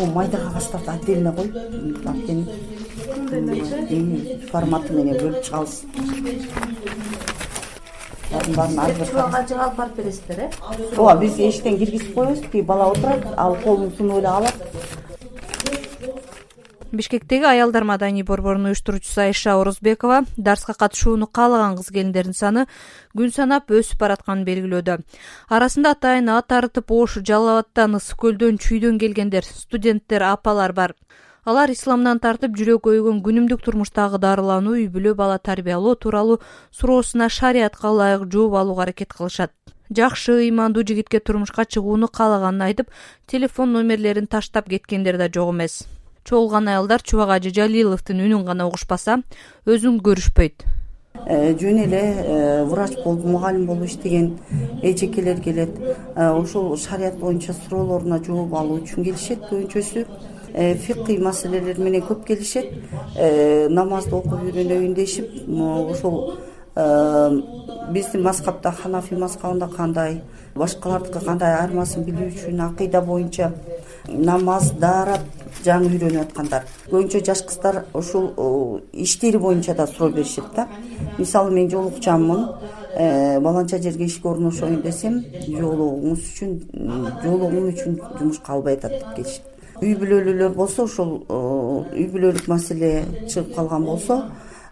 могу майда кагазтарды отдельно коюп анткени форматы менен бөлүп чыгабыз баарын баарын ар бир чубак ажыга алып барып бересиздер э? Ооба биз эшиктен киргизип коебуз тиги бала отурат ал колун сунуп эле алат бишкектеги аялдар маданий борборунун уюштуруучусу айша орозбекова дарска катышууну каалаган кыз келиндердин саны күн санап өсүп баратканын белгилөөдө. Арасында атайын ат арытып ош жалал абадтан ысык көлдөн чүйдөн келгендер студенттер апалар бар. Алар исламдан тартып жүрөк өйгөн күнүмдүк турмуштагы дарылануу үй бүлө бала тарбиялоо тууралуу суроосуна шариятка ылайык жооп алууга аракет кылышат. Жакшы ыймандуу жигитке турмушка чыгууну каалаганын айтып телефон номерлерин таштап кеткендер да жок эмес чогулган аялдар чубак ажы жалиловдун үнүн гана угушпаса өзүн көрүшпөйт. Э, жөн эле э, врач болуп мугалим болуп иштеген эжекелер келет. Э, ошол шарият боюнча суроолоруна жооп алуу үчүн келишет. Көбүнчөсү фикый маселелер менен көп келишет. Намазды окуп үйрөнөйүн дешип ошол биздин мазхабта ханафи мазхабында кандай башкалардыкы кандай айырмасын билүү үчүн акыйда боюнча намаз даарат жаңы үйрөнүп аткандар. Көбүнчө жаш кыздар ушул иштери боюнча да суроо беришет да. Мисалы мен жолукчанмын э, баланча жерге ишке орношоюн десем жоолугуңуз үчүн жоолугум үчүн жумушка албай атат деп келишет. Үй бүлөлүүлөр болсо ушул үй бүлөлүк маселе чыгып калган болсо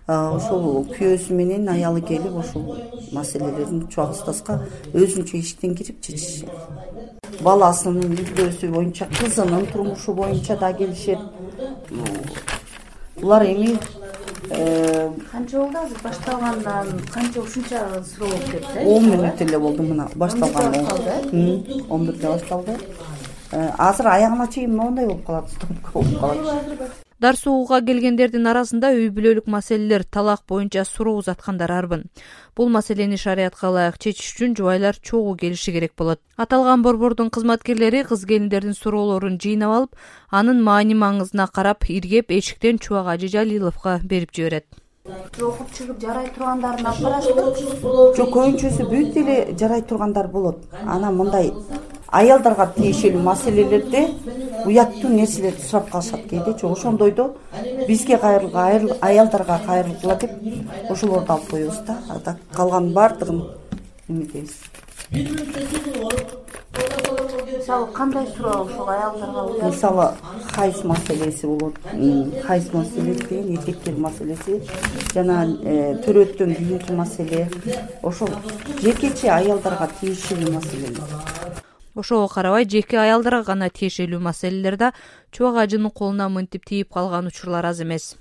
ошол күйөөсү менен аялы келип ушул маселелерин чубак устазга өзүнчө эшиктен кирип чечишет баласынын үй бүлөсү боюнча кызынын турмушу боюнча да келишет. Булар эми э, канча болду азыр? Башталгандан канча ушунча суроо болуп кетти э? он мүнөт эле болду мына башталган башталды он бирде башталды. э, азыр аягына чейин моундай болуп калат стопка болуп калат. дарс угууга келгендердин арасында үй бүлөлүк маселелер талак боюнча суроо узаткандар арбын. Бул маселени шариятка ылайык чечиш үчүн жубайлар чогуу келиши керек болот. Аталган борбордун кызматкерлери кыз келиндердин суроолорун жыйнап алып анын маани маңызына карап иргеп эшиктен чубак ажы жалиловго берип жиберет. Окуп чыгып жарай тургандарын алып барасызбы жок көбүнчөсү бүт эле жарай тургандар болот. Анан мындай аялдарга тиешелүү маселелерде уяттуу нерселерди сурап калышат кээде жок ошондойдо бизге аялдарга кайрылгыла деп ошолорду алып коебуз да. А так калганын баардыгын эметебиз мисалы кандай суроо ошол аялдарга мисалы хайз маселеси болот хайз маселеси деген эркектер маселеси жана э, төрөттөн кийинки маселе. Ошол жекече аялдарга тиешелүү маселелер ошого карабай жеке аялдарга гана тиешелүү маселелер да чубак ажынын колуна мынтип тийип калган учурлар аз эмес.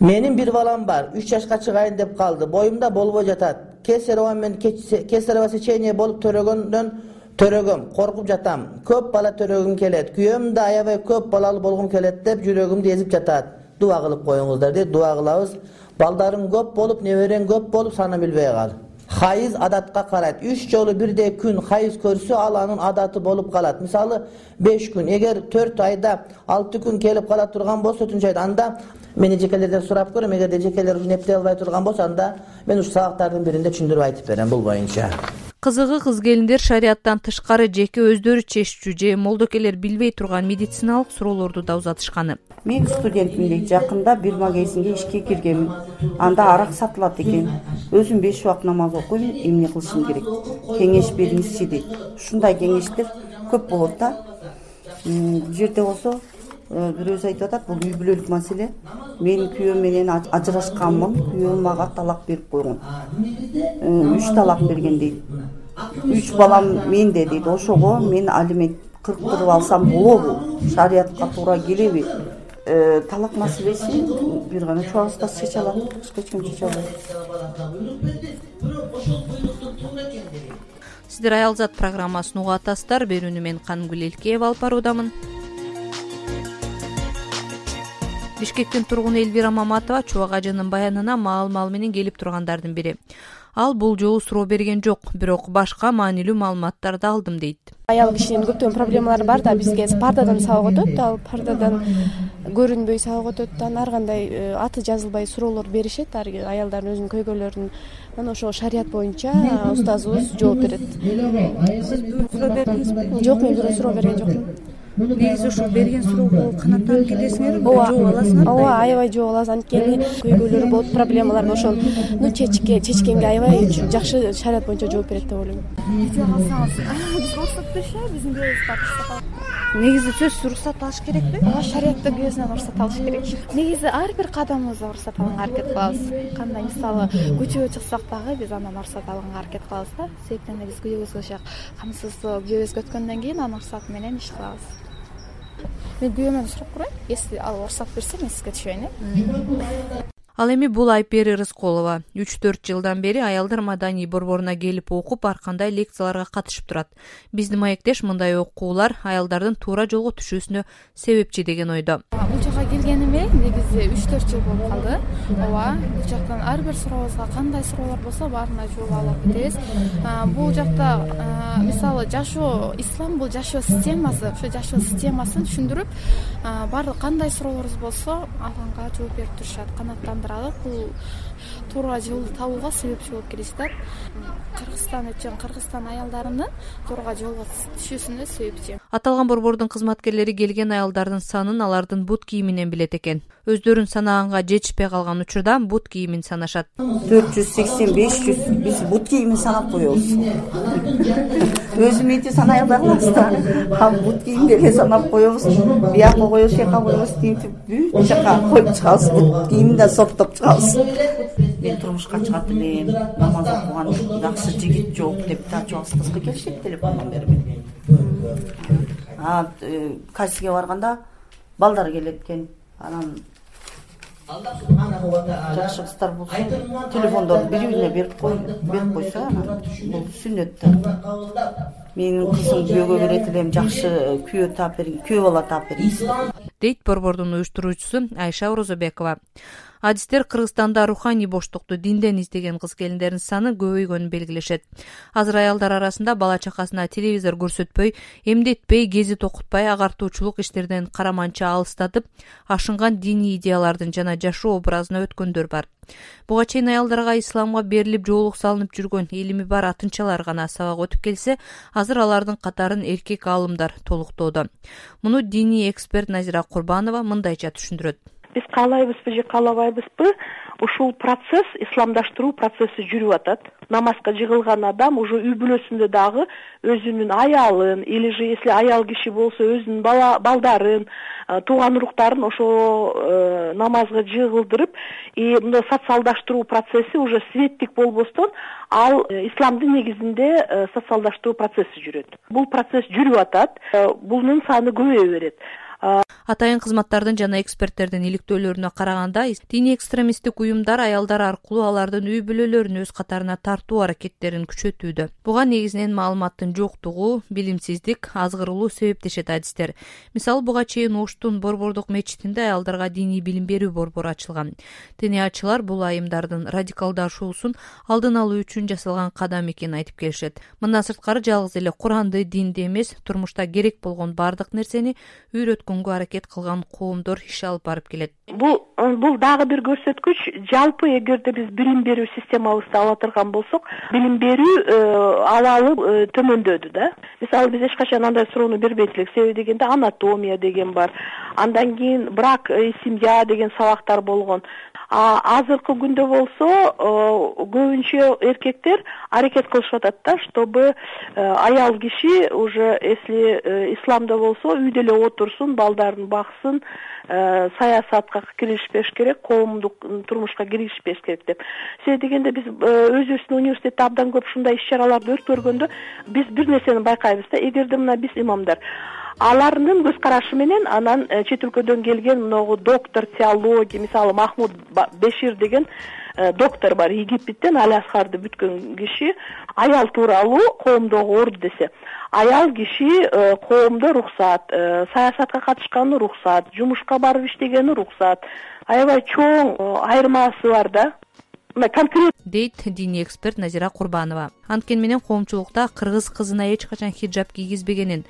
Менин бир балам бар үч жашка чыгайын деп калды. Боюмда болбой жатат. Кесарево менен кесарево сечение болуп төрөгөндөн төрөгөм коркуп жатам. Көп бала төрөгүм келет. Күйөөм да аябай көп балалуу болгум келет деп жүрөгүмдү эзип жатат. Дуба кылып коюңуздар дейт дуба кылабыз. Балдарың көп болуп неберең көп болуп санын билбей кал хайыз адатка карайт. Үч жолу бирдей күн хайыз көрсө ал анын адаты болуп калат. Мисалы беш күн. Эгер төрт айда алты күн келип кала турган болсо төртүнчү айда анда мен эжекелерден сурап көрөм. Эгерде эжекелер ушуну эптей албай турган болсо анда мен ушул сабактардын биринде түшүндүрүп айтып берем. Бул боюнча кызыгы кыз келиндер шарияттан тышкары жеке өздөрү чечүүчү же молдокелер билбей турган медициналык суроолорду да узатышканы. Мен студентмин дейт жакында бир магазинге ишке киргенмин анда арак сатылат экен. Өзүм беш убакыт намаз окуйм эмне кылышым керек? Кеңеш бериңизчи дейт. Ушундай кеңештер көп болот да. Бул жерде болсо э, бирөөсү айтып атат бул үй бүлөлүк маселе мен күйөөм менен ажырашканмын. Күйөөм мага талак берип койгон. Э, үч талак берген дейт. Үч балам менде дейт. Ошого мен алимент кырктырып алсам болобу. Шариятка туура келеби. Э, талак маселесин бир гана. Чубак устаз чече алат башка эч ким чече албайт сиздер аялзат программасын угуп атасыздар. Берүүнү мен канымгүл элкеева алып баруудамын бишкектин тургуну элвира маматова чубак ажынын баянына маал маал менен келип тургандардын бири. Ал бул жолу суроо берген жок бирок башка маанилүү маалыматтарды алдым дейт. Аял кишинин көптөгөн проблемалары бар да бизге пардадан сабак өтөт ал пардадан көрүнбөй сабак өтөт анан ар кандай э, аты жазылбай суроолор беришет ар аялдардын өзүнүн көйгөйлөрүн анан ошого шарият боюнча устазыбыз жооп берет. Сиз суроо бердиңизби жок мен бирөө суроо берген жокмун негизи ушул берген суроого канааттанып кетесиңерби ооба жооп аласыңарбы ооба аябай жооп алабыз анткени көйгөйлөр болот проблемалар болот ошол. Ну чечкенге аябай жакшы шарият боюнча жооп берет деп ойлойм. Үйдө калсаңыз бизге уруксат беришеби биздин күйөөбүз тартышса негизи сөзсүз уруксат алыш керекпи ооба шарияттын күйөөсүнөн уруксат алыш керек. Негизи ар бир кадамыбызда уруксат алганга аракет кылабыз. Кандай мисалы көчөгө чыксак дагы биз анан уруксат алганга аракет кылабыз да. Себептен эле биз күйөөбүзгө ошо камсыз күйөөбүзгө өткөндөн кийин анын уруксаты менен иш кылабыз мен күйөөмөн сурап көрөйүн если ал уруксат берсе мен сизге түшөйүн э ал эми бул айпери рыскулова үч төрт жылдан бери аялдар маданий борборуна келип окуп ар кандай лекцияларга катышып турат. Биздин маектеш мындай окуулар аялдардын туура жолго түшүүсүнө себепчи деген ойдо. Бул жака келгениме негизи үч төрт жыл болуп калды. Ооба бул жактан ар бир сурообузга кандай суроолор болсо баарына жооп алып кетебиз. Бул жакта мисалы жашоо ислам бул жашоо системасы ошо жашоо системасын түшүндүрүп баардык кандай суроолорубуз болсо алганга жооп берип турушат канааттандырып бул туура жолду табууга себепчи болуп келишет кыргызстан үчүн кыргызстан аялдарынын туура жолго түшүүсүнө себепчи аталган борбордун кызматкерлери келген аялдардын санын алардын бут кийиминен билет экен. Өздөрүн санаганга жетишпей калган учурда бут кийимин санашат. Төрт жүз сексен беш жүз биз бут кийимин санап коебуз. Өзү санай албай калабыз да ал бут кийимди эле санап коебуз. Бияка коебуз тияка коебуз тинтип бүт жака коюп чыгабыз. Бут кийимин да сорттоп чыгабыз. Мен турмушка чыгат элем намаз окуган жакшы жигит жок деп дача бабыз кызга келишет телефондон берип а э, кассиге барганда балдар келет экен. Анан жакшы кыздар болсо телефондорун бири бирине берип берип койсо анан бул сүннөт да менин кызым күйөөгө берет элем жакшы күйөө таап бергин күйөө бала таап бергин дейт борбордун уюштуруучусу айша орозобекова адистер кыргызстанда руханий боштукту динден издеген кыз келиндердин саны көбөйгөнүн белгилешет. Азыр аялдар арасында бала чакасына телевизор көрсөтпөй эмдетпей гезит окутпай агартуучулук иштерден караманча алыстатып ашынган диний идеялардын жана жашоо образына өткөндөр бар. Буга чейин аялдарга исламга берилип жоолук салынып жүргөн илими бар атынчалар гана сабак өтүп келсе азыр алардын катарын эркек аалымдар толуктоодо. Муну диний эксперт назира курбанова мындайча түшүндүрөт биз каалайбызбы же каалабайбызбы? Ушул процесс исламдаштыруу процесси жүрүп атат. Намазга жыгылган адам уже үй бүлөсүндө дагы өзүнүн аялын или же если аял киши болсо өзүнүн балдарын э, тууган уруктарын ошо э, намазга жыгылдырып и мындай социалдаштыруу процесси уже светтик болбостон ал э, исламдын негизинде социалдаштыруу процесси жүрөт. Бул процесс жүрүп атат бунун саны көбөйө берет атайын кызматтардын жана эксперттердин иликтөөлөрүнө караганда диний экстремисттик уюмдар аялдар аркылуу алардын үй бүлөлөрүн өз катарына тартуу аракеттерин күчөтүүдө. Буга негизинен маалыматтын жоктугу билимсиздик азгырылуу себептешет адистер. Мисалы буга чейин оштун борбордук мечитинде аялдарга диний билим берүү борбору ачылган. Тениячылар бул айымдардын радикалдашуусун алдын алуу үчүн жасалган кадам экенин айтып келишет. Мындан сырткары жалгыз эле куранды динди эмес турмушта керек болгон баардык нерсени үйрөткөнгө аракет кылган коомдор иш алып барып келет бул бул дагы бир көрсөткүч жалпы эгерде биз билим берүү системабызды ала турган болсок билим берүү э, абалы э, төмөндөдү да. Мисалы биз эч качан андай суроону бербейт элек себеби дегенде анатомия деген бар. Андан кийин брак и семья деген сабактар болгон. Азыркы күндө болсо көбүнчө эркектер аракет кылышып атат да чтобы э, аял киши уже если э, исламда болсо үйдө эле отурсун балдарын баксын э, саясатка киришпеш керек коомдук турмушка киришпеш керек деп. Себеби дегенде биз өзүбүздүн университетте абдан көп ушундай иш чараларды өткөргөндө биз бир нерсени байкайбыз да. Эгерде мына биз имамдар алардын көз карашы менен анан э, чет өлкөдөн келген могу доктор теология мисалы махмуд бешир деген э, доктор бар египеттен аль асхарды бүткөн киши аял тууралуу коомдогу орду десе. Аял киши э, коомдо руксат саясатка катышканы руксат жумушка барып иштегени руксат аябай чоң айырмасы бар да. Мына конкрет дейт диний эксперт назира курбанова. Анткени менен коомчулукта кыргыз кызына эч качан хиджаб кийгизбегенин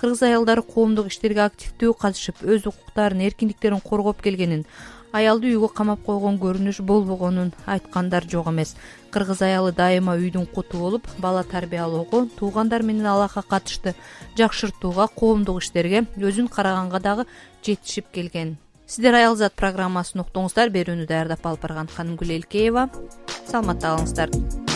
кыргыз аялдары коомдук иштерге активдүү катышып өз укуктарын эркиндиктерин коргоп келгенин аялды үйгө камап койгон көрүнүш болбогонун айткандар жок эмес. Кыргыз аялы дайыма үйдүн куту болуп бала тарбиялоого туугандар менен алака катышты жакшыртууга коомдук иштерге өзүн караганга дагы жетишип келген. Сиздер аялзат программасын уктуңуздар. Берүүнү даярдап алып барган ханымгүл элкеева. Саламатта калыңыздар